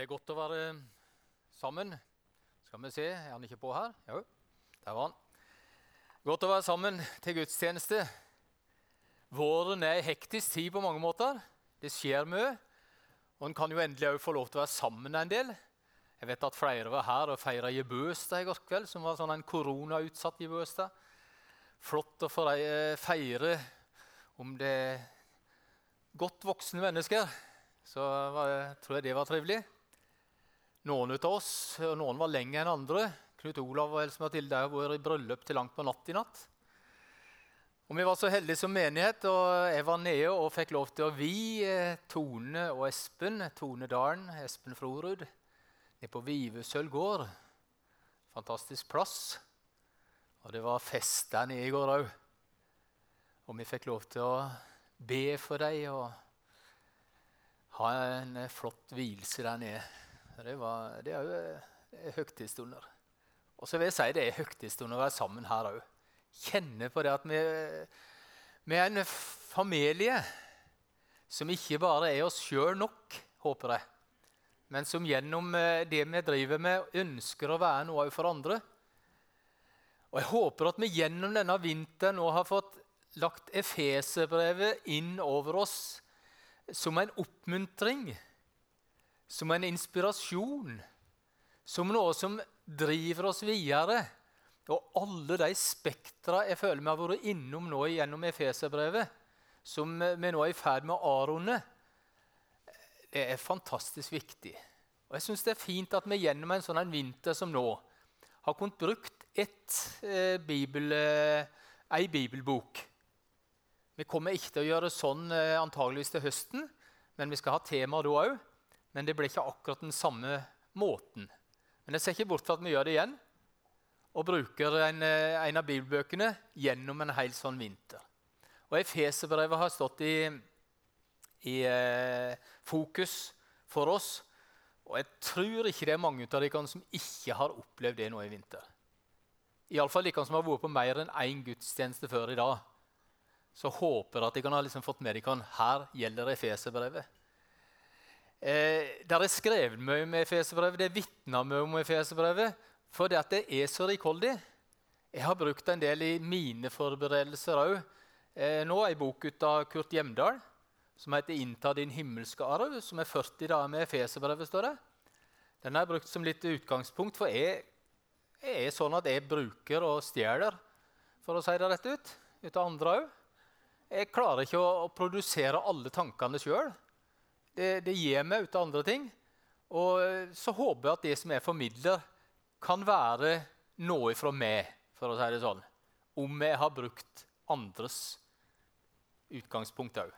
Det er godt å være sammen. Skal vi se, er han ikke på her? Jo, der var han. Godt å være sammen til gudstjeneste. Våren er hektisk tid på mange måter. Det skjer mye. Og en kan jo endelig òg få lov til å være sammen en del. Jeg vet at flere var her og feira gebursdag i går kveld, som var sånn en koronautsatt gebursdag. Flott å eh, feire om det er godt voksne mennesker. Så var, tror jeg det var trivelig. Noen av oss, og noen var lenger enn andre. Knut Olav og Else Mathilde har vært i bryllup til langt på natt i natt. Og Vi var så heldige som menighet, og jeg var nede og fikk lov til å vi eh, Tone og Espen. Tone Dalen, Espen Frorud, nede på Vivesøl gård. Fantastisk plass. Og det var fest der nede i går òg. Og vi fikk lov til å be for dem og ha en flott hvilelse der nede. Det, var, det er jo høytidsstunder. Og så vil jeg si det er høytidsstunder å være sammen her òg. Kjenne på det at vi, vi, er en familie som ikke bare er oss sjøl nok, håper jeg, men som gjennom eh, det vi driver med, ønsker å være noe for andre. Og Jeg håper at vi gjennom denne vinteren nå har fått lagt Efeserbrevet inn over oss som en oppmuntring, som en inspirasjon, som noe som driver oss videre. Og alle de spektra jeg føler vi har vært innom nå gjennom Efeserbrevet, som vi nå er i ferd med å avrunde, det er fantastisk viktig. Og jeg syns det er fint at vi gjennom en sånn en vinter som nå har kunnet brukt ett, eh, bibel, eh, ei bibelbok. Vi kommer ikke til å gjøre sånn eh, antageligvis til høsten, men vi skal ha tema da òg. Men det ble ikke akkurat den samme måten. Men jeg ser ikke bort fra at vi gjør det igjen og bruker en, eh, en, av bibelbøkene gjennom en hel sånn vinter. Og Efeserbrevet har stått i, i eh, fokus for oss. Og jeg tror ikke det er mange av dere som ikke har opplevd det nå i vinter. Iallfall de som har vært på mer enn én gudstjeneste før i dag. Så håper jeg at dere har liksom fått med dere her gjelder Efeserbrevet. Eh, der er skrevet mye om Efeserbrevet, det er vitna mye om Efeserbrevet. For det at det er så rikholdig. Jeg har brukt en del i mine forberedelser òg. Eh, nå ei bok ut av Kurt Hjemdal som heter 'Innta din himmelske arv', som er 40 dager med Efeserbrevet. står det. Den har jeg brukt som litt utgangspunkt, for jeg, jeg er sånn at jeg bruker og stjeler, for å si det rett ut, ut av andre òg. Jeg klarer ikke å, å produsere alle tankene sjøl. Det, det gir meg ut av andre ting. Og så håper jeg at det som jeg formidler, kan være noe fra meg, for å si det sånn, om jeg har brukt andres utgangspunkt òg.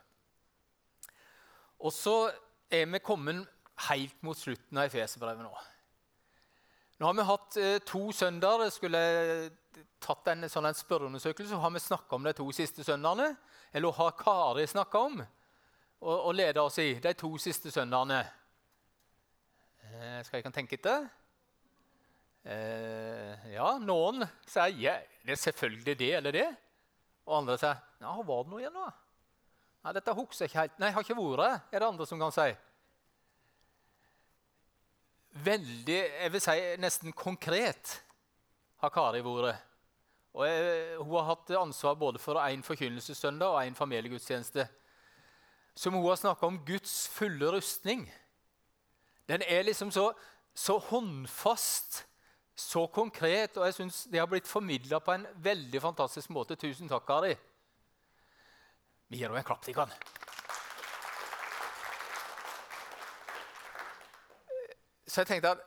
Og så er vi kommet helt mot slutten av Efeserbrevet nå. Nå har vi hatt eh, to søndager. Jeg skulle tatt en, sånn en spørreundersøkelse, så har vi snakka om de to siste søndagene. Eller har Kari snakka om og, og leda oss i de to siste søndagene? Eh, skal jeg kan tenke etter? Eh, ja, noen sier ja, det er selvfølgelig det eller det. Og andre sier ja, var det nå igjen, nå? Nei, dette husker jeg ikke helt. Nei, jeg har ikke vært er det andre som kan si. Veldig, jeg vil si nesten konkret, har Kari vært. Og jeg, Hun har hatt ansvar både for én forkynnelsessøndag og én familiegudstjeneste. Som hun har snakka om Guds fulle rustning. Den er liksom så, så håndfast så konkret, og jeg syns det har blitt formidla på en veldig fantastisk måte. Tusen takk, Ari. Vi gir henne en klapp. De kan. Så jeg tenkte at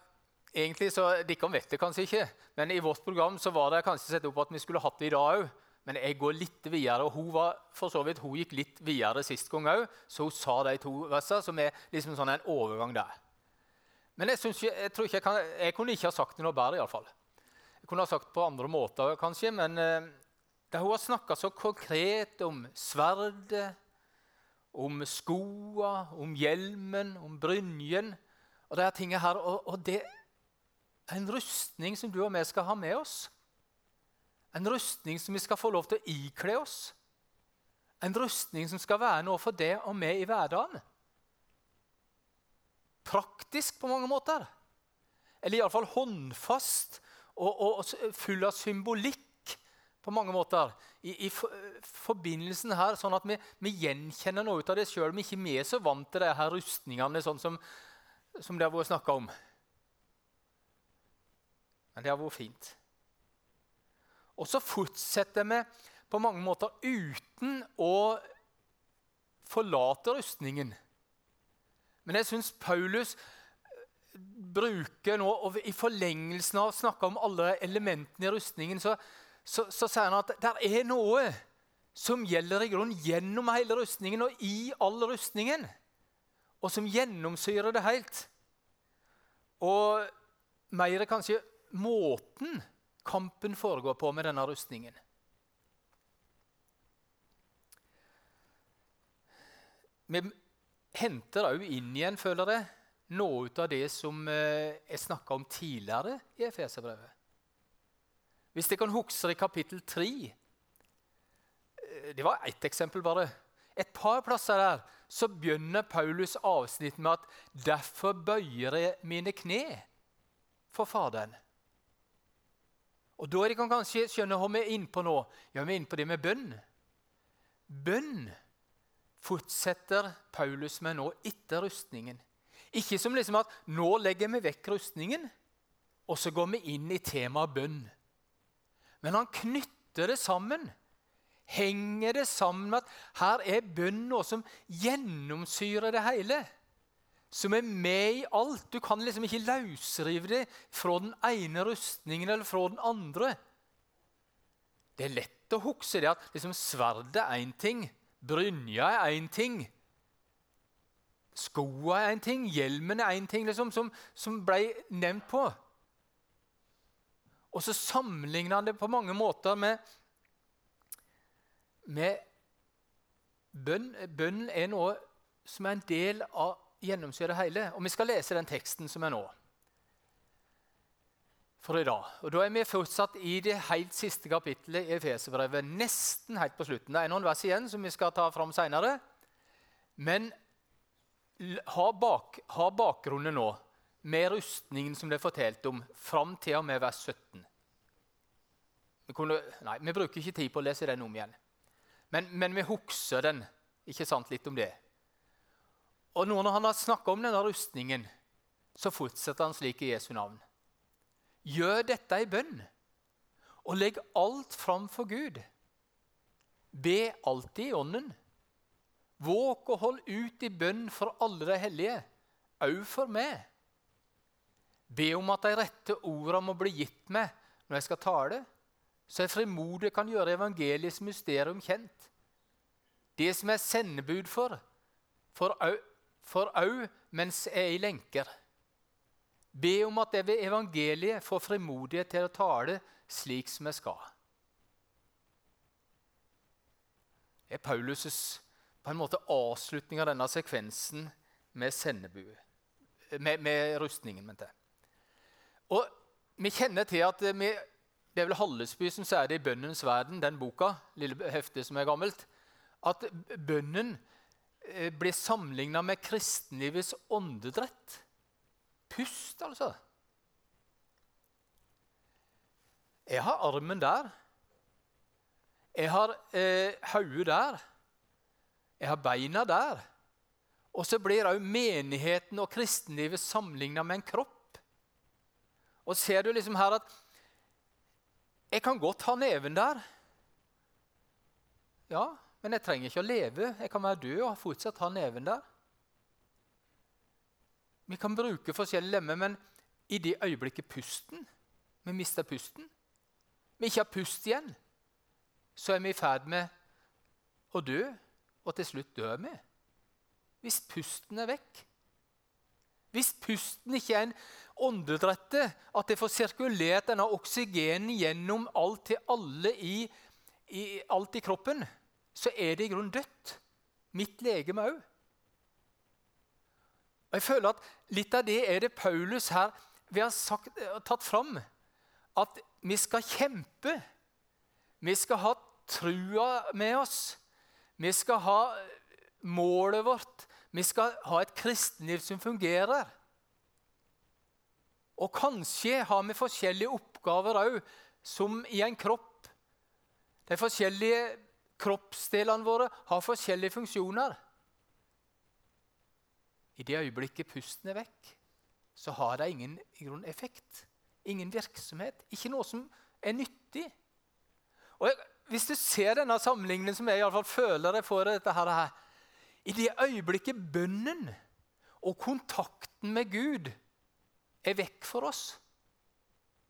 egentlig så, Dere vet det kanskje ikke, men i vårt program så var det kanskje sett opp at vi skulle hatt det i dag òg. Men jeg går litt videre, og hun, var, for så vidt, hun gikk litt videre sist gang òg. Så hun sa de to versene, som er liksom sånn en overgang der. Men jeg, ikke, jeg, ikke jeg, kan, jeg kunne ikke ha sagt det noe bedre. I alle fall. Jeg kunne ha sagt det på andre måter, kanskje, men eh, da hun har snakka så konkret om sverdet, om skoa, om hjelmen, om brynjen og de tingene her, og, og det er en rustning som du og vi skal ha med oss. En rustning som vi skal få lov til å ikle oss. En rustning som skal være noe for det og meg i hverdagen. praktisk på mange måter. Eller iallfall håndfast og, og, full av symbolikk på mange måter. I, i forbindelsen her, sånn at vi, vi, gjenkjenner noe av det sjøl er ikke mer er så vant til de her rustningene sånn som, som det har vært snakka om. Men det har vært fint. Og så fortsetter vi på mange måter uten å forlate rustningen. Men jeg syns Paulus eh, bruker nå, og i forlengelsen av å snakke om alle elementene i rustningen, så, så, så sier han at det er noe som gjelder i grunnen gjennom hele rustningen og i all rustningen. Og som gjennomsyrer det helt. Og mer kanskje måten kampen foregår på med denne rustningen. Vi henter òg inn igjen, føler jeg, noe av det som eh, jeg snakka om tidligere i Efeserbrevet. Hvis dere kan huske i kapittel 3 eh, Det var ett eksempel bare. Et par plasser der så begynner Paulus avsnitt med at 'derfor bøyer jeg mine kne for Faderen'. Og Da kan kanskje skjønne hva vi er inne på nå. Ja, Vi er inne på det med bønn. Bønn fortsetter Paulus med nå etter rustningen. Ikke som liksom at nå legger vi vekk rustningen, og så går vi inn i temaet bønn. Men han knytter det sammen. Henger det sammen med at her er bønn noe som gjennomsyrer det hele. Som er med i alt. Du kan liksom ikke løsrive det fra den ene rustningen eller fra den andre. Det er lett å huske det at liksom sverdet er én ting, Brynja er én ting. Skoa er én ting, hjelmen er én ting, liksom, som, som ble nevnt på. Og så sammenligner han det på mange måter med, med bønn. Bønnen er noe som er en del av gjennomsyret hele. Og vi skal lese den teksten som er nå for i dag. Og Da er vi fortsatt i det helt siste kapittelet i Efeserbrevet. Nesten helt på slutten. Det er noen vers igjen som vi skal ta fram seinere. Men ha, bak, ha, bakgrunnen nå med rustningen som det er fortalt om, fram til og med vers 17. Vi, kunne, nei, vi bruker ikke tid på å lese den om igjen. Men, men vi husker den ikke sant, litt om det. Og nå når han har snakka om denne rustningen, så fortsetter han slik i Jesu navn. Gjør dette i bønn, og legg alt fram for Gud. Be alltid i Ånden. Våk og hold ut i bønn for alle de hellige, òg for meg. Be om at de rette orda må bli gitt meg når jeg skal tale, så jeg frimodig kan gjøre evangeliets mysterium kjent. Det som jeg er sendebud for, for òg mens jeg er i lenker. Be om at jeg ved evangeliet får frimodighet til å tale slik som jeg skal. Det er Paulus' på en måte avslutning av denne sekvensen med sendebue. Med, med rustningen, mente. Og vi kjenner til at vi, Det er vel Hallesby som sier det i 'Bønnens verden', den boka, lille heftet som er gammelt, at bønnen blir sammenligna med kristenlivets åndedrett. Pust, altså. Jeg har armen der. Jeg har eh, hodet der. Jeg har beina der. Og så blir òg menigheten og kristenlivet sammenligna med en kropp. Og ser du liksom her at Jeg kan godt ha neven der. Ja, men jeg trenger ikke å leve. Jeg kan være død og fortsatt ha neven der. Vi kan bruke forskjellige lemmer, men i det øyeblikket pusten vi mister pusten, vi ikke har pust igjen, så er vi i ferd med å dø, og til slutt dør vi. Hvis pusten er vekk. Hvis pusten ikke er en åndedrette, at det får sirkulert denne oksygenen gjennom alt til alle i, i, alt i kroppen, så er det i grunnen dødt. Mitt legeme òg. Og jeg føler at Litt av det er det Paulus her vi har sagt, eh, tatt fram. At vi skal kjempe. Vi skal ha trua med oss. Vi skal ha målet vårt. Vi skal ha et kristenliv som fungerer. Og kanskje har vi forskjellige oppgaver òg, som i en kropp. De forskjellige kroppsdelene våre har forskjellige funksjoner. I det øyeblikket pusten er vekk, så har det ingen grunn, effekt. Ingen virksomhet. Ikke noe som er nyttig. Og Hvis du ser denne sammenligningen som jeg i alle fall føler jeg får dette her, I det øyeblikket bønnen og kontakten med Gud er vekk for oss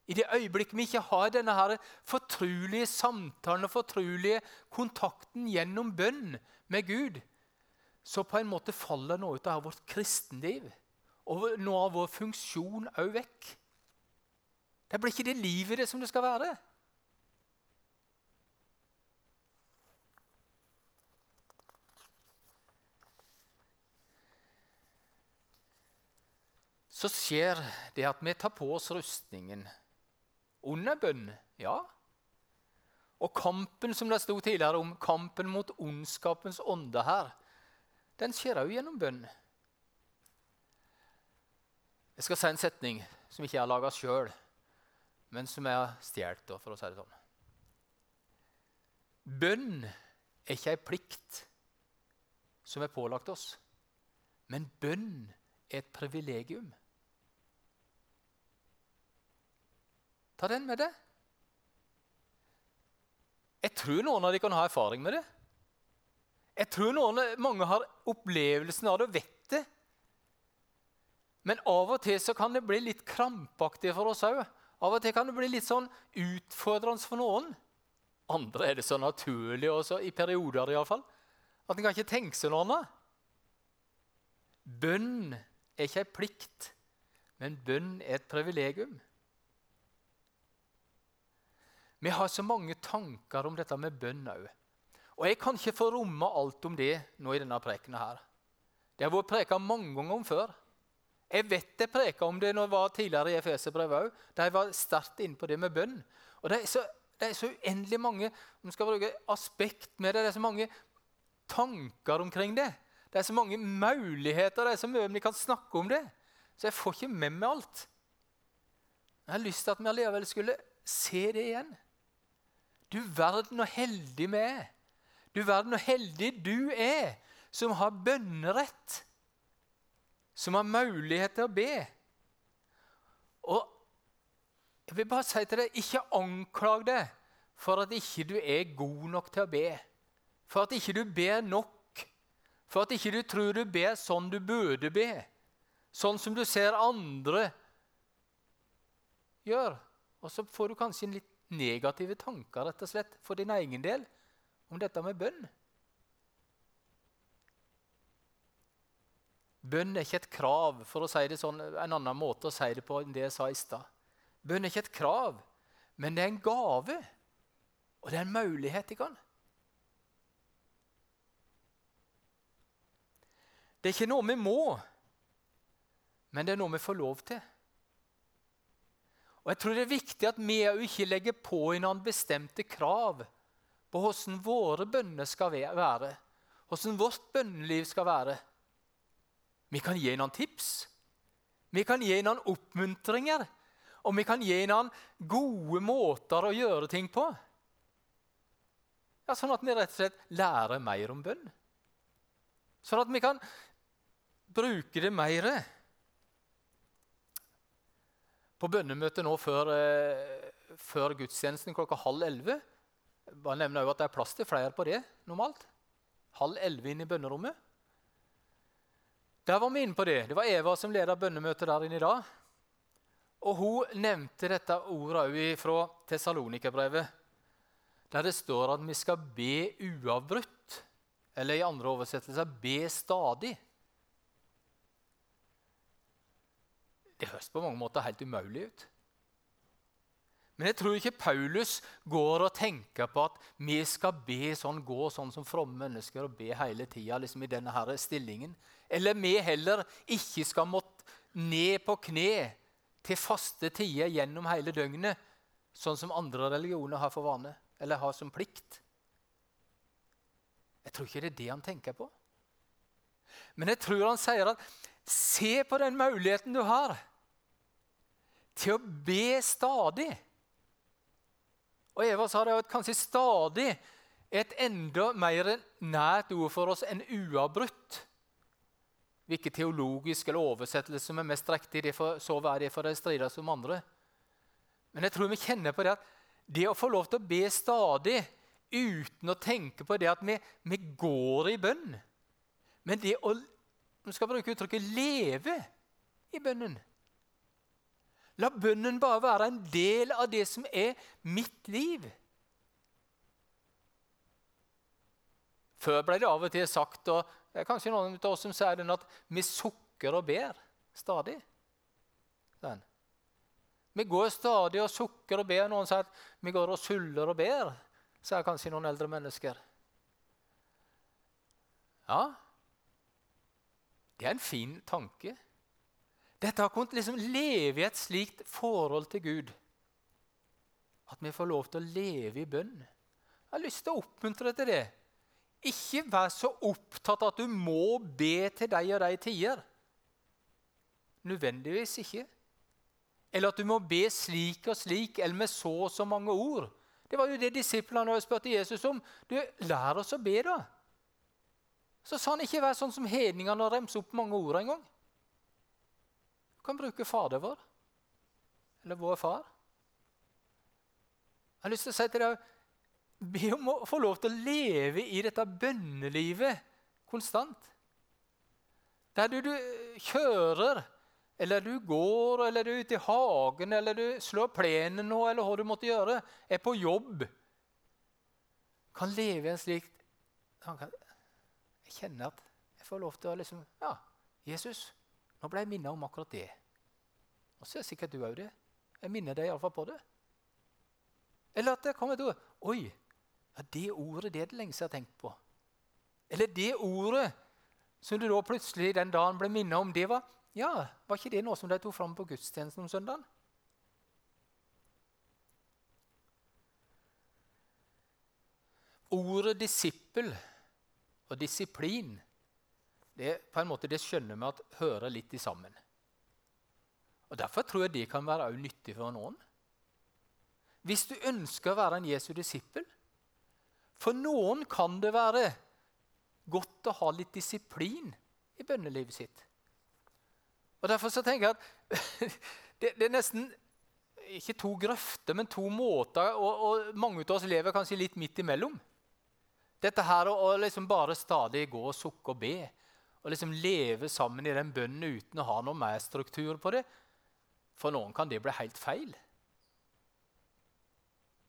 I det øyeblikket vi ikke har denne her fortrulige samtalen og fortrulige kontakten gjennom bønn med Gud, så på en måte faller noe av vårt kristenliv og noe av vår funksjon òg vekk. Det blir ikke det livet det som det skal være. Så skjer det at vi tar på oss rustningen under bønn, ja. Og kampen som det sto tidligere om, kampen mot ondskapens ånde her, den skjer òg gjennom bønn. Jeg skal si en setning som ikke jeg har laga sjøl, men som jeg har stjålet, for å si det sånn. Bønn er ikke ei plikt som er pålagt oss, men bønn er et privilegium. Ta den med deg. Jeg tror noen av de kan ha erfaring med det. Jeg tror noen, mange har opplevelsen av det og vet det. Men av og til så kan det bli litt krampaktig for oss òg. Av og til kan det bli litt sånn utfordrende for noen. Andre er det så naturlig, også, i perioder iallfall, at en kan ikke tenke seg noe annet. Bønn er ikke ei plikt, men bønn er et privilegium. Vi har så mange tanker om dette med bønn òg. Og jeg kan ikke få romme alt om det nå i denne prekenen her. Det har vært preka mange ganger om før. Jeg vet jeg preka om det når jeg var tidligere i Efeserbrevet òg, da jeg var sterkt inne på det med bønn. Og det er så, det er så uendelig mange om skal bruke aspekt med det. Det er så mange tanker omkring det. Det er så mange muligheter, det er så mye vi kan snakke om det. Så jeg får ikke med meg alt. Jeg har lyst til at vi allikevel skulle se det igjen. Du verden og heldig vi er. Du verden og heldig du er som har bønnerett som har mulighet til å be. Og jeg vil bare si til deg, ikke anklag deg for at ikke du er god nok til å be. For at ikke du ber nok. For at ikke du tror du ber sånn du burde be. Sånn som du ser andre gjør. Og så får du kanskje litt negative tanker rett og slett, for din egen del om dette med bønn. Bønn er ikke et krav, for å si det sånn, en annen måte å si det på enn det jeg sa i stad. Bønn er ikke et krav, men det er en gave. Og det er en mulighet ikke kan. Det er ikke noe vi må, men det er noe vi får lov til. Og jeg tror Det er viktig at vi ikke legger på noen bestemte krav på hvordan våre bønner skal være, hvordan vårt bønneliv skal være. Vi kan gi noen tips. Vi kan gi noen oppmuntringer. Og vi kan gi noen gode måter å gjøre ting på. Ja, sånn at vi rett og slett lærer mer om bønn. Sånn at vi kan bruke det mer. På bønnemøtet nå før, eh, før gudstjenesten klokka halv elleve bare nevner jeg at Det er plass til flere på det normalt. Halv elleve inn i bønnerommet. Der var vi inne på det. Det var Eva som leda bønnemøtet der inne i dag. Og hun nevnte dette ordet òg fra Tessalonikerbrevet, der det står at vi skal be uavbrutt. Eller i andre oversettelser be stadig. Det høres på mange måter helt umulig ut. Men jeg tror ikke Paulus går og tenker på at vi skal be sånn, gå sånn som fromme mennesker og be hele tida liksom i denne her stillingen. Eller vi heller ikke skal måtte ned på kne til faste tider gjennom hele døgnet, sånn som andre religioner har for vane, eller har som plikt. Jeg tror ikke det er det han tenker på. Men jeg tror han sier at se på den muligheten du har til å be stadig. Og Eva sa det at kanskje stadig er et enda mer nært ord for oss enn uavbrutt. Hvilken teologisk eller oversettelse som er mest riktig, det for, så være det for å strides om andre. Men jeg tror vi kjenner på det at det å få lov til å be stadig uten å tenke på det at vi, vi går i bønn Men det å vi skal bruke uttrykket 'leve' i bønnen La bønnen bare være en del av det som er mitt liv. Før ble det av og til sagt, og det er kanskje noen av oss som sier den, at vi sukker og ber stadig. Den. Vi går stadig og sukker og ber. Noen sier at vi går og suller og ber, sier kanskje noen eldre mennesker. Ja, det er en fin tanke. Dette har kunnet liksom leve i et slikt forhold til Gud at vi får lov til å leve i bønn. Jeg har lyst til å oppmuntre til det. Ikke vær så opptatt at du må be til deg og de tider. Nødvendigvis ikke. Eller at du må be slik og slik, eller med så og så mange ord. Det var jo det disiplene spurte Jesus om. Du, Lær oss å be, da. Så sa han ikke vær sånn som hedningene og remse opp mange ord engang. Du kan bruke Fader vår, eller vår far. Jeg har lyst til å si til deg Be om å få lov til å leve i dette bønnelivet konstant. Der du, du kjører eller du går, eller du er ute i hagen, eller du slår plenen nå, eller hva du måtte gjøre, er på jobb Kan leve i en slik Jeg kjenner at jeg får lov til å liksom Ja, Jesus, nå ble jeg minnet om akkurat det. Og så er sikkert du òg det. Jeg minner deg iallfall på det. Eller at det kommer et ord Oi, ja, det ordet det er det lengste jeg har tenkt på. Eller det ordet som du da plutselig den dagen ble minnet om, det var ja, Var ikke det noe som de tok fram på gudstjenesten om søndagen? Ordet disippel og disiplin det, på en måte, det skjønner vi at hører litt i sammen. Og Derfor tror jeg det kan være nyttig for noen. Hvis du ønsker å være en Jesu disippel For noen kan det være godt å ha litt disiplin i bønnelivet sitt. Og Derfor så tenker jeg at det, det, er nesten ikke to grøfter, men to måter, og, og, mange av oss lever kanskje litt midt imellom. Dette her å, liksom bare stadig gå og sukke og be, og liksom leve sammen i den bønnen uten å ha noe mer struktur på det. For noen kan det bli helt feil.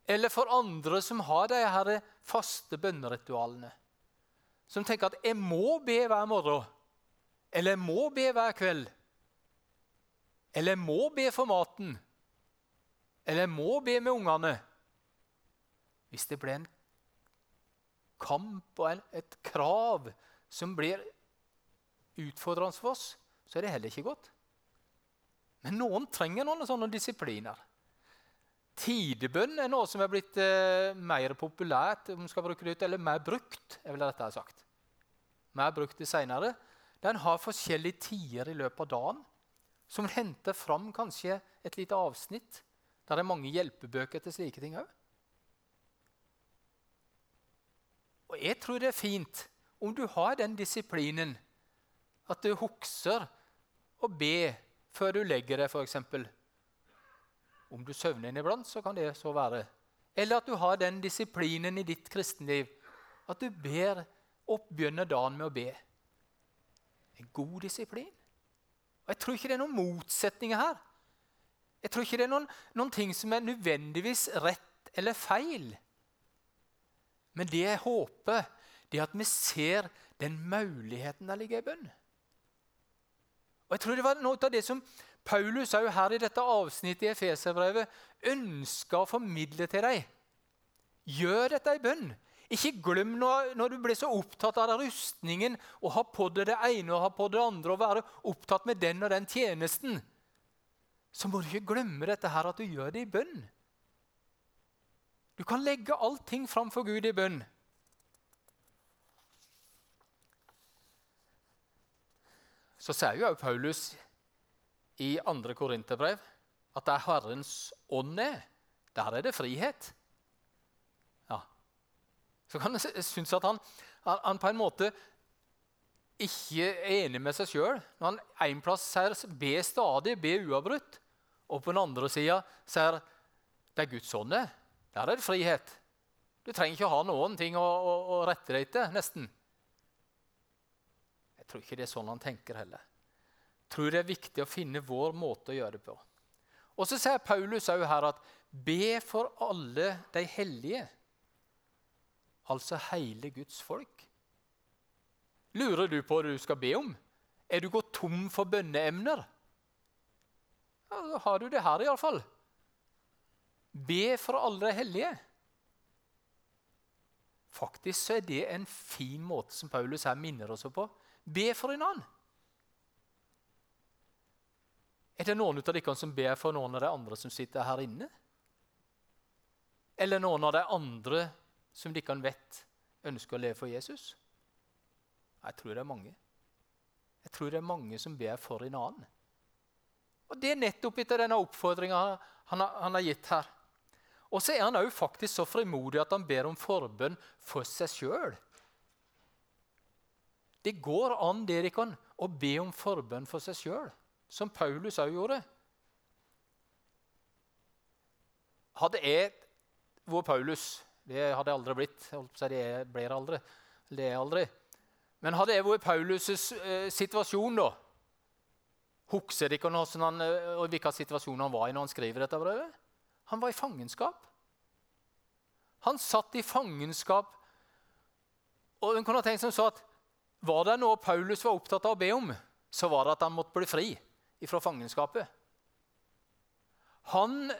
Eller for andre som har de her faste bønneritualene. Som tenker at 'jeg må be hver morgen', eller 'jeg må be hver kveld'. Eller jeg må be for maten. Eller jeg må be med ungene. Hvis det blir en kamp og et krav som blir utfordrende for oss, så er det heller ikke godt. Men noen trenger noen sånne disipliner. Tidebønn er noe som er blitt eh, mer populært om skal bruke det ut, eller mer brukt. jeg vil ha sagt. Mer brukt det senere. Den har forskjellige tider i løpet av dagen som henter fram kanskje et lite avsnitt. Der det er mange hjelpebøker til slike ting òg. Og jeg tror det er fint om du har den disiplinen at du hukser å be før du legger deg, f.eks. Om du søvner inn iblant, så kan det så være. Eller at du har den disiplinen i ditt kristenliv at du ber og dagen med å be. En god disiplin. Og Jeg tror ikke det er noen motsetninger her. Jeg tror ikke det er noen, noen ting som er nødvendigvis rett eller feil. Men det jeg håper, det er at vi ser den muligheten der ligger i bønn. Og jeg tror Det var noe av det som Paulus òg her i dette avsnittet i Efeserbrevet ønska å formidle til deg. Gjør dette i bønn. Ikke glem når, når, du blir så opptatt av rustningen og har på deg det ene og har på det andre og være opptatt med den og den tjenesten, så må du ikke glemme dette her at du gjør det i bønn. Du kan legge allting framfor Gud i bønn. Så sier jo også Paulus i 2. Korinterbrev at der Herrens ånd er, der er det frihet. Ja. Så kan jeg synes at han, han, på en måte ikke er enig med seg sjøl. Når han en plass sier 'be stadig', 'be uavbrutt', og på den andre sida sier 'det er Guds ånd', der er det frihet. Du trenger ikke å ha noen ting å, å, å rette deg etter, nesten. Jeg tror ikke det er sånn han tenker heller. Jeg tror det er viktig å finne vår måte å gjøre det på. Og så sier Paulus òg her at be for alle de hellige, altså hele Guds folk. Lurer du på hva du skal be om? Er du gått tom for bønneemner? Ja, da har du det her, iallfall. Be for alle hellige. Faktisk så er det en fin måte som Paulus her minner oss på. Be for en annen. Er det noen av dere som ber for noen av de andre som sitter her inne? Eller noen av de andre som dere vet ønsker å leve for Jesus? Jeg tror det er mange. Jeg tror det er mange som ber for en annen. Og Det er nettopp etter denne oppfordringa han, han, har gitt her. Og så er han òg faktisk så frimodig at han ber om forbønn for seg sjøl. Det går an Derikon, å be om forbønn for seg sjøl, som Paulus òg gjorde. Hadde jeg vært Paulus Det hadde jeg aldri blitt. Det blir aldri. Det er aldri. Men hadde jeg vært Paulus' eh, situasjon, da Husker dere eh, hvilken situasjon han var i når han skriver dette brevet? Han var i fangenskap. Han satt i fangenskap. Og en kunne tenkt som så at Var det noe Paulus var opptatt av å be om, så var det at han måtte bli fri fra fangenskapet. Han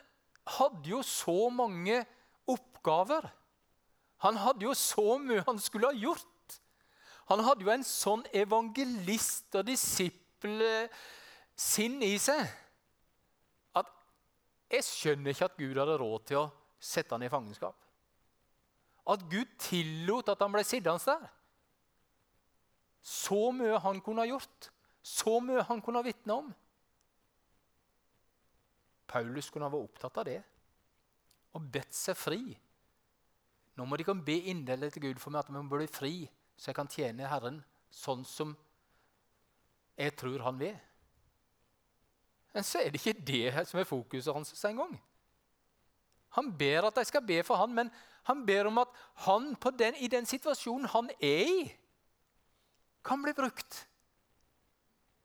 hadde jo så mange oppgaver. Han hadde jo så mye han skulle ha gjort. Han hadde jo en sånn evangelist- og disippelsinn i seg jeg skjønner ikke at Gud hadde råd til å sette han i fangenskap. At Gud tillot at han ble sittende der. Så mye han kunne ha gjort, så mye han kunne ha vitna om. Paulus kunne ha vært opptatt av det og bedt seg fri. Nå må de kan be inderlig til Gud for meg at vi må bli fri så jeg kan tjene Herren sånn som jeg tror han vil. Men så er det ikke det som er fokuset hans engang. Han ber at de skal be for han, men han ber om at han den, i den situasjonen han er i, kan bli brukt.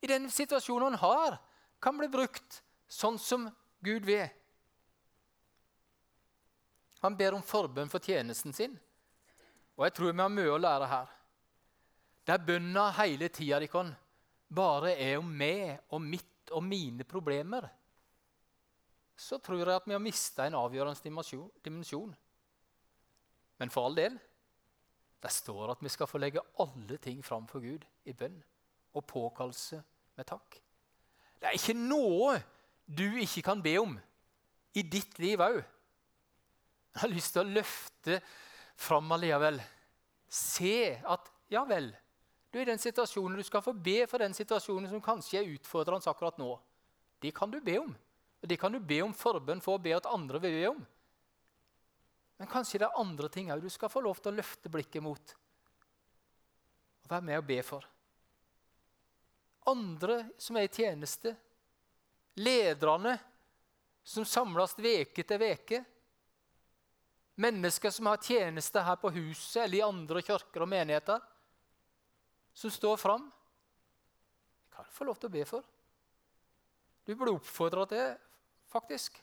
I den situasjonen han har, kan bli brukt sånn som Gud vil. Han ber om forbønn for tjenesten sin. Og jeg tror vi har mye å lære her. Der bønna hele tida kan bare er om meg og mitt og mine problemer, så tror jeg at vi har mista en avgjørende dimensjon. Men for all del det står at vi skal få legge alle ting fram for Gud i bønn og påkallelse med takk. Det er ikke noe du ikke kan be om i ditt liv òg. Jeg har lyst til å løfte fram allikevel. Se at ja vel, du er i den situasjonen du skal få be for den situasjonen som kanskje er utfordrende akkurat nå. Det kan du be om. Og det kan du be om forbønn for å be at andre vil be om. Men kanskje det er andre ting òg du skal få lov til å løfte blikket mot. Og være med og be for. Andre som er i tjeneste. Lederne som samles veke til veke. Mennesker som har tjeneste her på huset eller i andre kirker og menigheter som står fram. Kan du få lov til å be for. Du burde oppfordre til det, faktisk.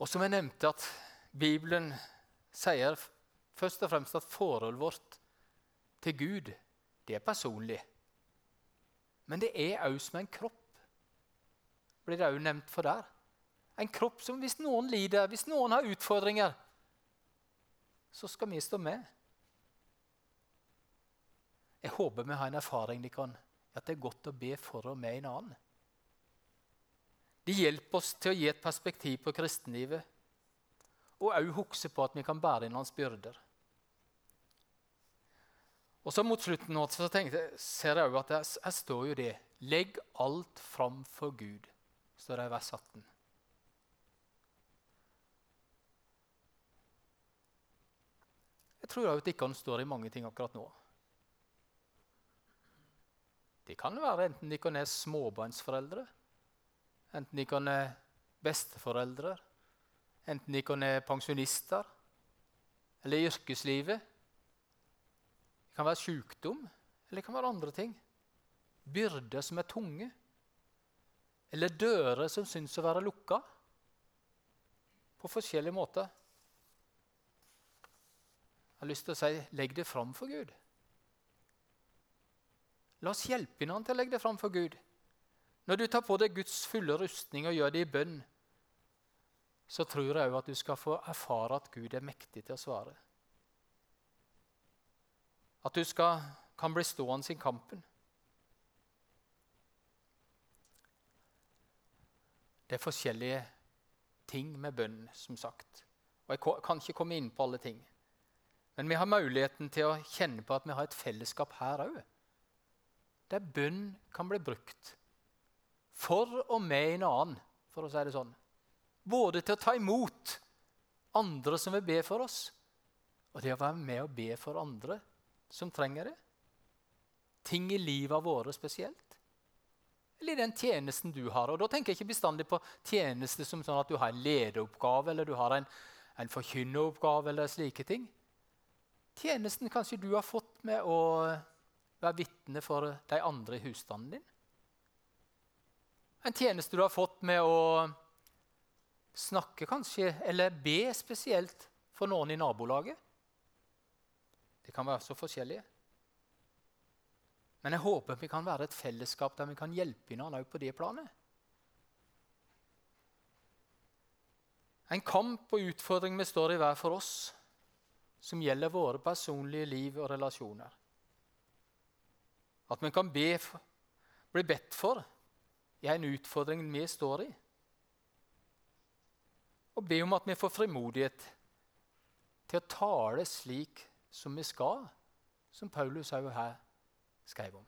Og som jeg nevnte, at Bibelen sier først og fremst at forholdet vårt til Gud, det er personlig. Men det er òg som en kropp, blir det òg nevnt for der. En kropp som hvis noen lider, hvis noen har utfordringer, så skal vi stå med. Jeg håper vi har en erfaring de kan, at det er godt å be for og med en annen. Det hjelper oss til å gi et perspektiv på kristenlivet og òg huske på at vi kan bære inn hans byrder. Og så Mot slutten nå, så tenkte, ser jeg også at her står jo det 'Legg alt fram for Gud', står det i vers 18. Jeg tror òg at ikke står i mange ting akkurat nå. Det kan være enten de kan være småbarnsforeldre, enten de kan være besteforeldre, enten de kan være pensjonister eller i yrkeslivet. Det kan være sykdom, eller det kan være andre ting. Byrder som er tunge. Eller dører som syns å være lukka. På forskjellige måter. Jeg har lyst til å si legg det fram for Gud. La oss hjelpe hverandre til å legge det fram for Gud. Når du tar på deg Guds fulle rustning og gjør det i bønn, så tror jeg òg at du skal få erfare at Gud er mektig til å svare. At du skal, kan bli stående i kampen. Det er forskjellige ting med bønn, som sagt. Og Jeg kan ikke komme inn på alle ting. Men vi har muligheten til å kjenne på at vi har et fellesskap her òg. Der bønn kan bli brukt for og med en annen, for å si det sånn. Både til å ta imot andre som vil be for oss, og det å være med og be for andre som trenger det. Ting i livet våre spesielt. Eller i den tjenesten du har. Og Da tenker jeg ikke bestandig på tjeneste som sånn at du har en lederoppgave eller du har en, en forkynneroppgave. eller slike ting. Tjenesten kanskje du har fått med å være vitne for de andre i husstanden din. En tjeneste du har fått med å snakke kanskje, eller be spesielt for noen i nabolaget. Det kan være så forskjellige. Men jeg håper vi kan være et fellesskap der vi kan hjelpe hverandre på det planet. En kamp og utfordring vi står i hver for oss, som gjelder våre personlige liv og relasjoner. At vi kan be, bli bedt for i en utfordring vi står i. Og be om at vi får frimodighet til å tale slik som vi skal, som Paulus òg her skrev om.